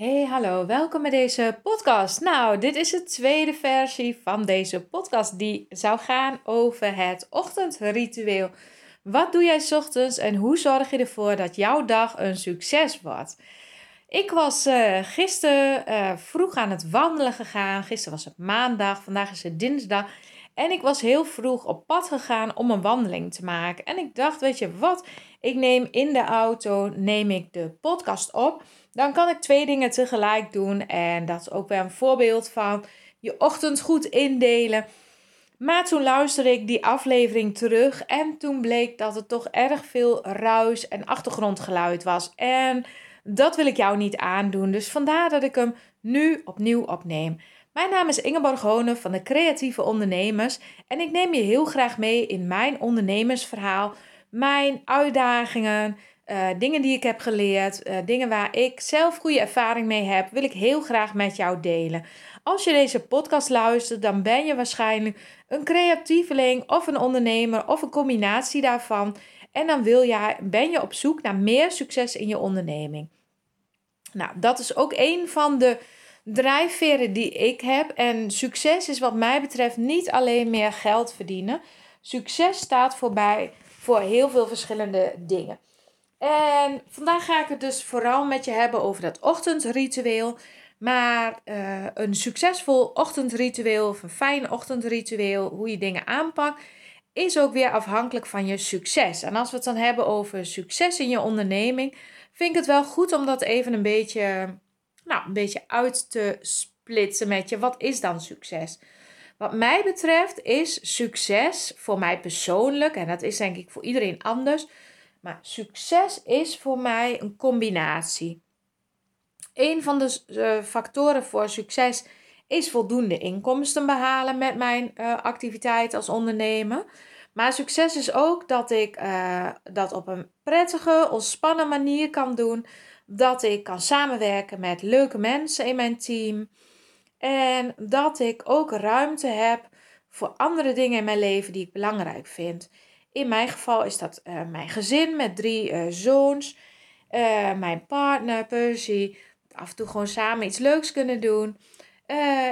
Hey, hallo, welkom bij deze podcast. Nou, dit is de tweede versie van deze podcast die zou gaan over het ochtendritueel. Wat doe jij ochtends en hoe zorg je ervoor dat jouw dag een succes wordt? Ik was uh, gisteren uh, vroeg aan het wandelen gegaan. Gisteren was het maandag, vandaag is het dinsdag. En ik was heel vroeg op pad gegaan om een wandeling te maken. En ik dacht, weet je wat? Ik neem in de auto neem ik de podcast op. Dan kan ik twee dingen tegelijk doen. En dat is ook weer een voorbeeld van je ochtend goed indelen. Maar toen luisterde ik die aflevering terug. En toen bleek dat het toch erg veel ruis en achtergrondgeluid was. En dat wil ik jou niet aandoen. Dus vandaar dat ik hem nu opnieuw opneem. Mijn naam is Ingeborg Honen van de Creatieve Ondernemers. En ik neem je heel graag mee in mijn ondernemersverhaal. Mijn uitdagingen, uh, dingen die ik heb geleerd, uh, dingen waar ik zelf goede ervaring mee heb, wil ik heel graag met jou delen. Als je deze podcast luistert, dan ben je waarschijnlijk een creatieveling of een ondernemer of een combinatie daarvan. En dan wil jij, ben je op zoek naar meer succes in je onderneming. Nou, dat is ook een van de drijfveren die ik heb. En succes is wat mij betreft niet alleen meer geld verdienen. Succes staat voorbij voor heel veel verschillende dingen. En vandaag ga ik het dus vooral met je hebben over dat ochtendritueel. Maar uh, een succesvol ochtendritueel of een fijn ochtendritueel, hoe je dingen aanpakt, is ook weer afhankelijk van je succes. En als we het dan hebben over succes in je onderneming, vind ik het wel goed om dat even een beetje, nou, een beetje uit te splitsen met je. Wat is dan succes? Wat mij betreft is succes voor mij persoonlijk, en dat is denk ik voor iedereen anders, maar succes is voor mij een combinatie. Een van de uh, factoren voor succes is voldoende inkomsten behalen met mijn uh, activiteit als ondernemer. Maar succes is ook dat ik uh, dat op een prettige, ontspannen manier kan doen. Dat ik kan samenwerken met leuke mensen in mijn team. En dat ik ook ruimte heb voor andere dingen in mijn leven die ik belangrijk vind. In mijn geval is dat uh, mijn gezin met drie uh, zoons, uh, mijn partner Percy, af en toe gewoon samen iets leuks kunnen doen.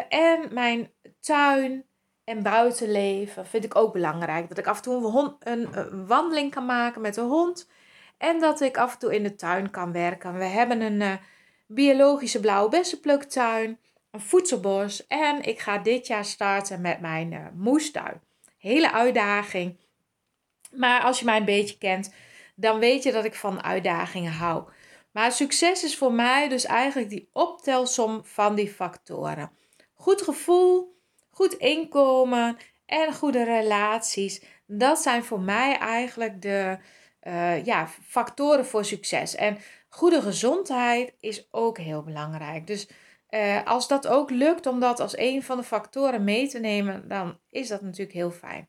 en mijn tuin en buitenleven vind ik ook belangrijk. Dat ik af en toe een, een, wandeling kan maken met de hond. En dat ik af en toe in de tuin kan werken. We hebben een biologische blauwe bessenpluktuin, een voedselbos. En ik ga dit jaar starten met mijn moestuin. Hele uitdaging. Maar als je mij een beetje kent, dan weet je dat ik van uitdagingen hou. Maar succes is voor mij dus eigenlijk die optelsom van die factoren. Goed gevoel, goed inkomen en goede relaties. Dat zijn voor mij eigenlijk de uh, ja, factoren voor succes. En goede gezondheid is ook heel belangrijk. Dus uh, als dat ook lukt om dat als een van de factoren mee te nemen, dan is dat natuurlijk heel fijn.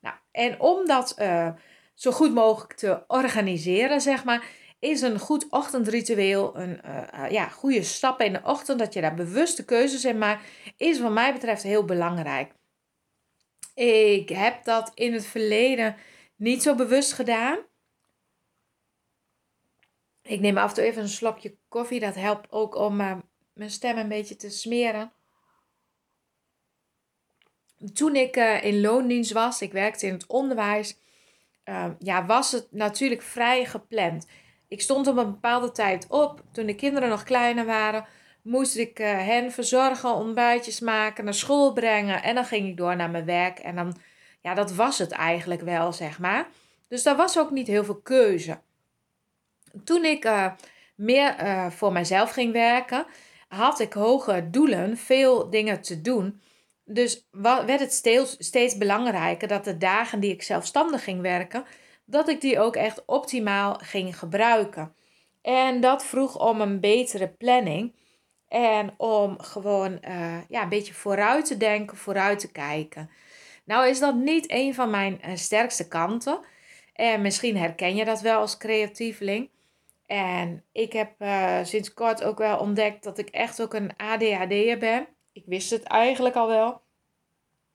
Nou, en om dat uh, zo goed mogelijk te organiseren, zeg maar, is een goed ochtendritueel, een uh, ja, goede stap in de ochtend, dat je daar bewuste keuzes in maakt, is wat mij betreft heel belangrijk. Ik heb dat in het verleden niet zo bewust gedaan. Ik neem af en toe even een slokje koffie. Dat helpt ook om mijn stem een beetje te smeren toen ik uh, in loondienst was, ik werkte in het onderwijs, uh, ja, was het natuurlijk vrij gepland. Ik stond op een bepaalde tijd op. Toen de kinderen nog kleiner waren, moest ik uh, hen verzorgen, ontbijtjes maken, naar school brengen. En dan ging ik door naar mijn werk. En dan, ja, dat was het eigenlijk wel, zeg maar. Dus daar was ook niet heel veel keuze. Toen ik meer voor mezelf ging werken, had ik hoge doelen, veel dingen te doen. Dus werd het steeds, steeds belangrijker dat de dagen die ik zelfstandig ging werken, dat ik die ook echt optimaal ging gebruiken. En dat vroeg om een betere planning en om gewoon uh, ja, een beetje vooruit te denken, vooruit te kijken. Nou is dat niet een van mijn uh, sterkste kanten. En misschien herken je dat wel als creatieveling. En ik heb uh, sinds kort ook wel ontdekt dat ik echt ook een ADHD'er ben. Ik wist het eigenlijk al wel.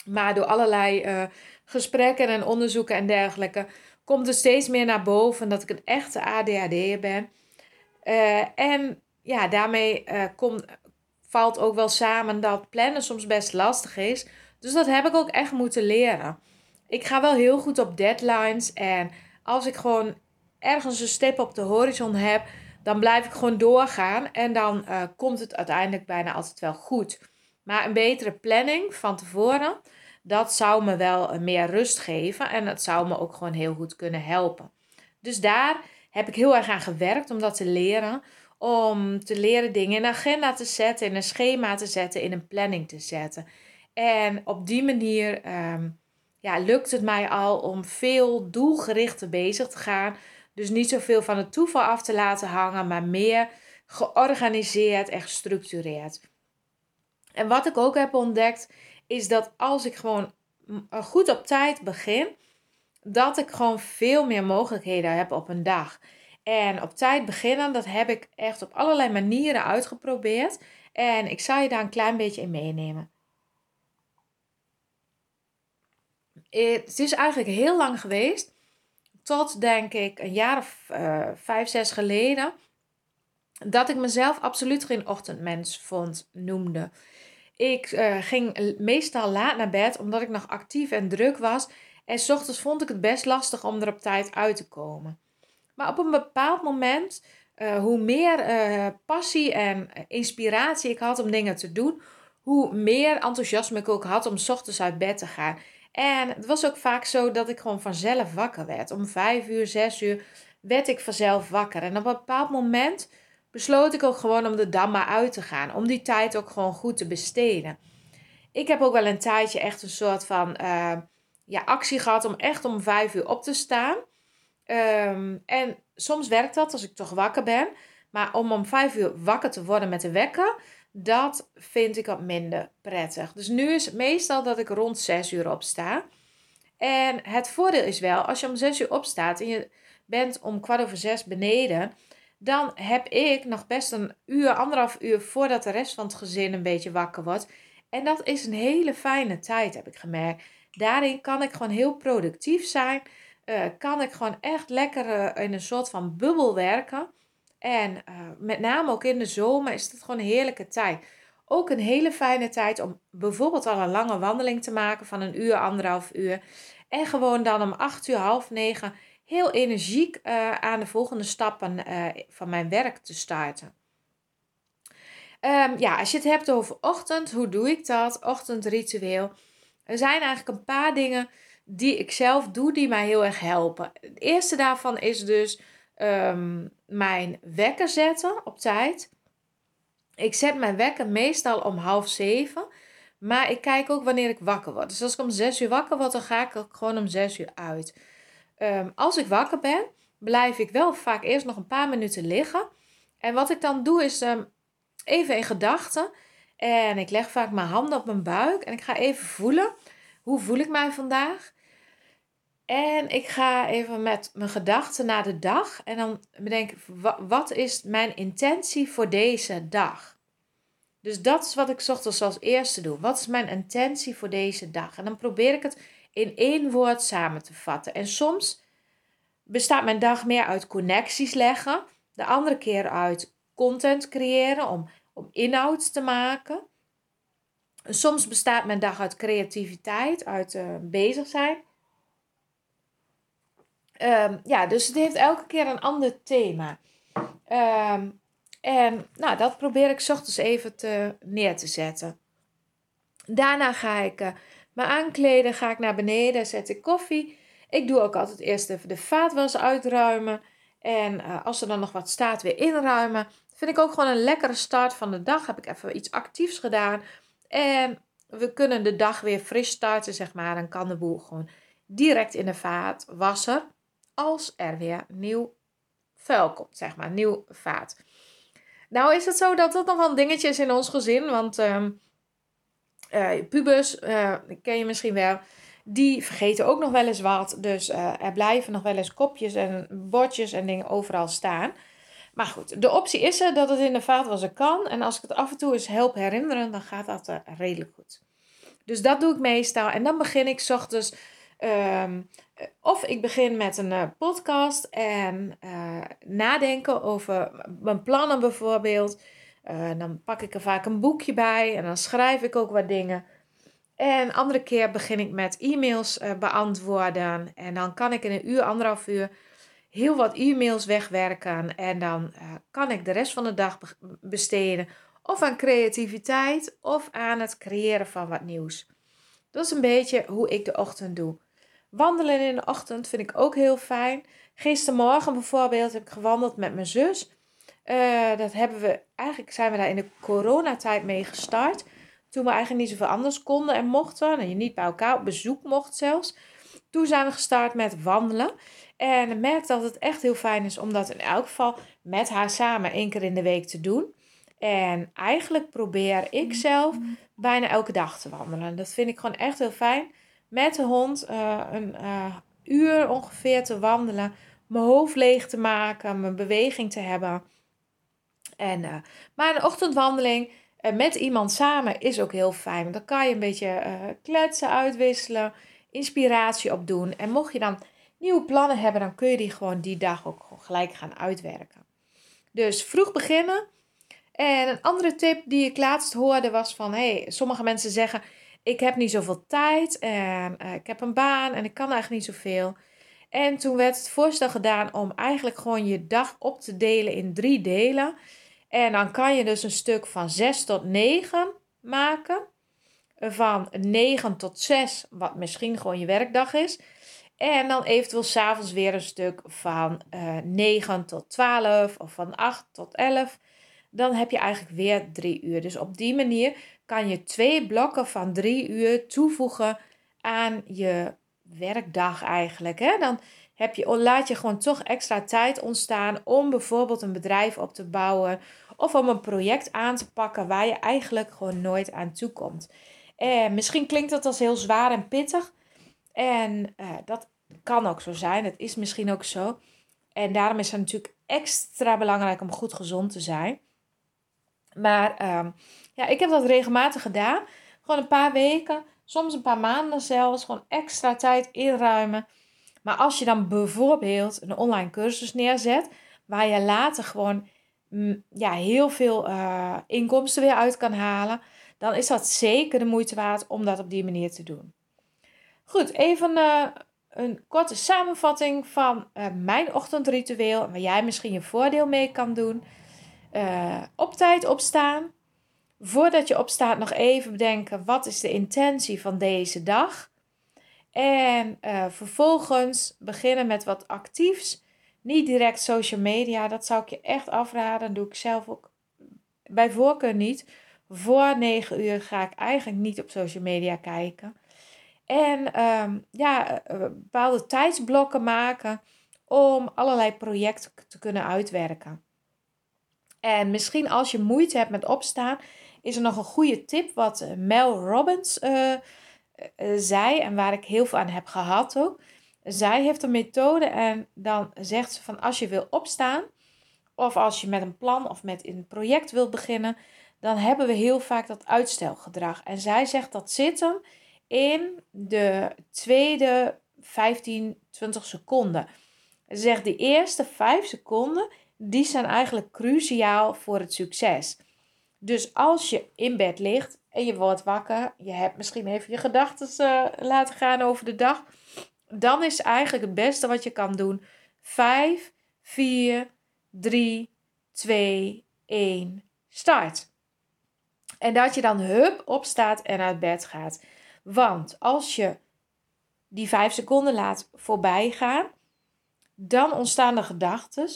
Maar door allerlei uh, gesprekken en onderzoeken en dergelijke komt er steeds meer naar boven dat ik een echte ADHD'er ben. Uh, en ja, daarmee komt, valt ook wel samen dat plannen soms best lastig is. Dus dat heb ik ook echt moeten leren. Ik ga wel heel goed op deadlines. En als ik gewoon ergens een stip op de horizon heb, dan blijf ik gewoon doorgaan. En dan uh, komt het uiteindelijk bijna altijd wel goed. Maar een betere planning van tevoren, dat zou me wel meer rust geven. En dat zou me ook gewoon heel goed kunnen helpen. Dus daar heb ik heel erg aan gewerkt om dat te leren. Om te leren dingen in een agenda te zetten, in een schema te zetten, in een planning te zetten. En op die manier ehm, ja, lukt het mij al om veel doelgerichter bezig te gaan. Dus niet zoveel van het toeval af te laten hangen, maar meer georganiseerd en gestructureerd. En wat ik ook heb ontdekt, is dat als ik gewoon goed op tijd begin, dat ik gewoon veel meer mogelijkheden heb op een dag. En op tijd beginnen, dat heb ik echt op allerlei manieren uitgeprobeerd. En ik zal je daar een klein beetje in meenemen. Het is eigenlijk heel lang geweest, tot denk ik een jaar of uh, vijf, zes geleden, dat ik mezelf absoluut geen ochtendmens vond, noemde. Ik uh, ging meestal laat naar bed omdat ik nog actief en druk was. En s ochtends vond ik het best lastig om er op tijd uit te komen. Maar op een bepaald moment, uh, hoe meer passie en inspiratie ik had om dingen te doen, hoe meer enthousiasme ik ook had om s ochtends uit bed te gaan. En het was ook vaak zo dat ik gewoon vanzelf wakker werd. Om vijf uur, zes uur werd ik vanzelf wakker. En op een bepaald moment besloot ik ook gewoon om de dam uit te gaan. Om die tijd ook gewoon goed te besteden. Ik heb ook wel een tijdje echt een soort van uh, ja, actie gehad om echt om vijf uur op te staan. Um, en soms werkt dat als ik toch wakker ben. Maar om om vijf uur wakker te worden met de wekker, dat vind ik wat minder prettig. Dus nu is het meestal dat ik rond zes uur opsta. En het voordeel is wel, als je om zes uur opstaat en je bent om kwart over zes beneden, dan heb ik nog best een uur, anderhalf uur voordat de rest van het gezin een beetje wakker wordt. En dat is een hele fijne tijd, heb ik gemerkt. Daarin kan ik gewoon heel productief zijn. Uh, kan ik gewoon echt lekker uh, in een soort van bubbel werken. En uh, met name ook in de zomer is het gewoon een heerlijke tijd. Ook een hele fijne tijd om bijvoorbeeld al een lange wandeling te maken van een uur, anderhalf uur. En gewoon dan om acht uur, half negen heel energiek aan de volgende stappen van mijn werk te starten. Um, ja, als je het hebt over ochtend, hoe doe ik dat? Ochtendritueel. Er zijn eigenlijk een paar dingen die ik zelf doe, die mij heel erg helpen. Het eerste daarvan is dus um, mijn wekker zetten op tijd. Ik zet mijn wekker meestal om half zeven. Maar ik kijk ook wanneer ik wakker word. Dus als ik om zes uur wakker word, dan ga ik ook gewoon om zes uur uit. Um, als ik wakker ben, blijf ik wel vaak eerst nog een paar minuten liggen. En wat ik dan doe, is um, even in gedachten. En ik leg vaak mijn handen op mijn buik. En ik ga even voelen. Hoe voel ik mij vandaag? En ik ga even met mijn gedachten naar de dag. En dan bedenk ik, wat is mijn intentie voor deze dag? Dus dat is wat ik ochtends als eerste doe. Wat is mijn intentie voor deze dag? En dan probeer ik het in één woord samen te vatten. En soms bestaat mijn dag meer uit connecties leggen. De andere keer uit content creëren om, om inhoud te maken. Soms bestaat mijn dag uit creativiteit, uit uh, bezig zijn. Um, ja, dus het heeft elke keer een ander thema. Um, en nou, dat probeer ik ochtends even te, neer te zetten. Daarna ga ik uh, me aankleden, ga ik naar beneden, zet ik koffie. Ik doe ook altijd eerst even de vaatwas uitruimen. En uh, als er dan nog wat staat, weer inruimen. Vind ik ook gewoon een lekkere start van de dag. Heb ik even iets actiefs gedaan. En we kunnen de dag weer fris starten, zeg maar. Dan kan de boel gewoon direct in de vaatwasser als er weer nieuw vuil komt, zeg maar, nieuw vaat. Nou is het zo dat dat nog wel een dingetje is in ons gezin, want uh, pubers, uh, ken je misschien wel, die vergeten ook nog wel eens wat. Dus uh, er blijven nog wel eens kopjes en bordjes en dingen overal staan. Maar goed, de optie is er dat het in de vaatwasser kan. En als ik het af en toe eens help herinneren, dan gaat dat redelijk goed. Dus dat doe ik meestal. En dan begin ik s ochtends um, of ik begin met een uh, podcast en uh, nadenken over mijn plannen bijvoorbeeld. Uh, dan pak ik er vaak een boekje bij en dan schrijf ik ook wat dingen. En andere keer begin ik met e-mails beantwoorden. En dan kan ik in een uur, anderhalf uur heel wat e-mails wegwerken. En dan kan ik de rest van de dag besteden. Of aan creativiteit of aan het creëren van wat nieuws. Dat is een beetje hoe ik de ochtend doe. Wandelen in de ochtend vind ik ook heel fijn. Gistermorgen bijvoorbeeld heb ik gewandeld met mijn zus. Uh, dat hebben we, eigenlijk zijn we daar in de coronatijd mee gestart. Toen we eigenlijk niet zoveel anders konden en mochten. En je niet bij elkaar op bezoek mocht zelfs. Toen zijn we gestart met wandelen. En ik merk dat het echt heel fijn is om dat in elk geval met haar samen één keer in de week te doen. En eigenlijk probeer ik zelf bijna elke dag te wandelen. Dat vind ik gewoon echt heel fijn met de hond uh, een uh, uur ongeveer te wandelen. Mijn hoofd leeg te maken, mijn beweging te hebben. En, uh, maar een ochtendwandeling met iemand samen is ook heel fijn. Want dan kan je een beetje kletsen, uitwisselen, inspiratie opdoen. En mocht je dan nieuwe plannen hebben, dan kun je die gewoon die dag ook gelijk gaan uitwerken. Dus vroeg beginnen. En een andere tip die ik laatst hoorde was van... Hey, sommige mensen zeggen ik heb niet zoveel tijd en uh, ik heb een baan en ik kan eigenlijk niet zoveel. En toen werd het voorstel gedaan om eigenlijk gewoon je dag op te delen in drie delen. En dan kan je dus een stuk van 6 tot 9 maken. Van 9 tot 6, wat misschien gewoon je werkdag is. En dan eventueel s'avonds weer een stuk van uh, eh, 9 tot 12 of van 8 tot 11. Dan heb je eigenlijk weer drie uur. Dus op die manier kan je twee blokken van drie uur toevoegen aan je werkdag eigenlijk. Hè? Dan heb je, laat je gewoon toch extra tijd ontstaan om bijvoorbeeld een bedrijf op te bouwen of om een project aan te pakken waar je eigenlijk gewoon nooit aan toe komt. En misschien klinkt dat als heel zwaar en pittig. En eh, dat kan ook zo zijn. Het is misschien ook zo. En daarom is het natuurlijk extra belangrijk om goed gezond te zijn. Maar ehm, ja, ik heb dat regelmatig gedaan. Gewoon een paar weken, soms een paar maanden zelfs. Gewoon extra tijd inruimen. Maar als je dan bijvoorbeeld een online cursus neerzet, waar je later gewoon mm, ja, heel veel uh, inkomsten weer uit kan halen, dan is dat zeker de moeite waard om dat op die manier te doen. Goed, even uh, een korte samenvatting van uh, mijn ochtendritueel, waar jij misschien je voordeel mee kan doen. Op tijd opstaan, voordat je opstaat nog even bedenken wat is de intentie van deze dag. En uh, vervolgens beginnen met wat actiefs. Niet direct social media, dat zou ik je echt afraden. Dat doe ik zelf ook bij voorkeur niet. Voor 9 uur ga ik eigenlijk niet op social media kijken. En um, ja, eh, bepaalde tijdsblokken maken om allerlei projecten te kunnen uitwerken. En misschien als je moeite hebt met opstaan, is er nog een goede tip wat eh, Mel Robbins uh, zei en waar ik heel veel aan heb gehad ook. Zij heeft een methode en dan zegt ze van als je wil opstaan of als je met een plan of met een project wilt beginnen, dan hebben we heel vaak dat uitstelgedrag. En zij zegt dat zit hem in de tweede 15, 20 seconden. Ze zegt de eerste 5 seconden, die zijn eigenlijk cruciaal voor het succes. Dus als je in bed ligt en je wordt wakker, je hebt misschien even je gedachten uh, laten gaan over de dag, dan is eigenlijk het beste wat je kan doen 5, 4, 3, 2, 1, start. En dat je dan hup opstaat en uit bed gaat. Want als je die 5 seconden laat voorbij gaan, dan ontstaan de gedachten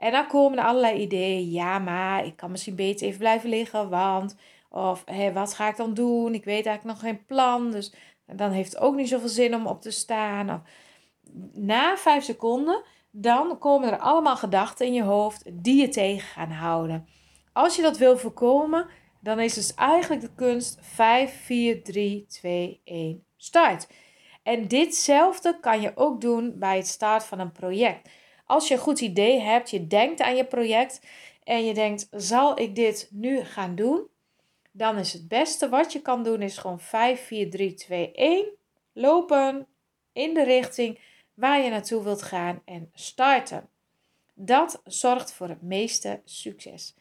en dan komen er allerlei ideeën. Ja, maar ik kan misschien beter even blijven liggen, want... Of hé, wat ga ik dan doen? Ik weet eigenlijk nog geen plan. Dus dan heeft het ook niet zoveel zin om op te staan. Na vijf seconden, dan komen er allemaal gedachten in je hoofd die je tegen gaan houden. Als je dat wil voorkomen, dan is dus eigenlijk de kunst 5, 4, 3, 2, 1, start. En ditzelfde kan je ook doen bij het start van een project. Als je een goed idee hebt, je denkt aan je project en je denkt, zal ik dit nu gaan doen? Dan is het beste wat je kan doen is gewoon 5, 4, 3, 2, 1 lopen in de richting waar je naartoe wilt gaan en starten. Dat zorgt voor het meeste succes.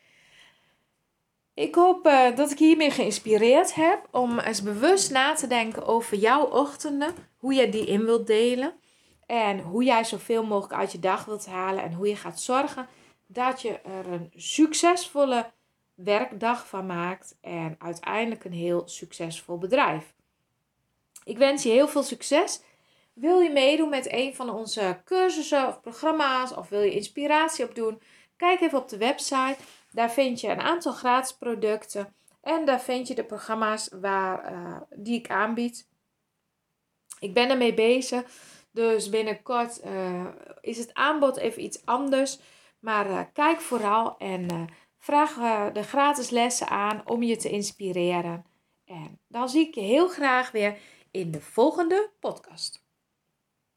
Ik hoop uh, dat ik hiermee geïnspireerd heb om eens bewust na te denken over jouw ochtenden, hoe je die in wilt delen en hoe jij zoveel mogelijk uit je dag wilt halen en hoe je gaat zorgen dat je er een succesvolle werkdag van maakt en uiteindelijk een heel succesvol bedrijf. Ik wens je heel veel succes. Wil je meedoen met een van onze cursussen of programma's of wil je inspiratie opdoen? Kijk even op de website. Daar vind je een aantal gratis producten en daar vind je de programma's waar, uh, die ik aanbied. Ik ben ermee bezig, dus binnenkort uh, is het aanbod even iets anders. Maar uh, kijk vooral en vraag de gratis lessen aan om je te inspireren. En dan zie ik je heel graag weer in de volgende podcast.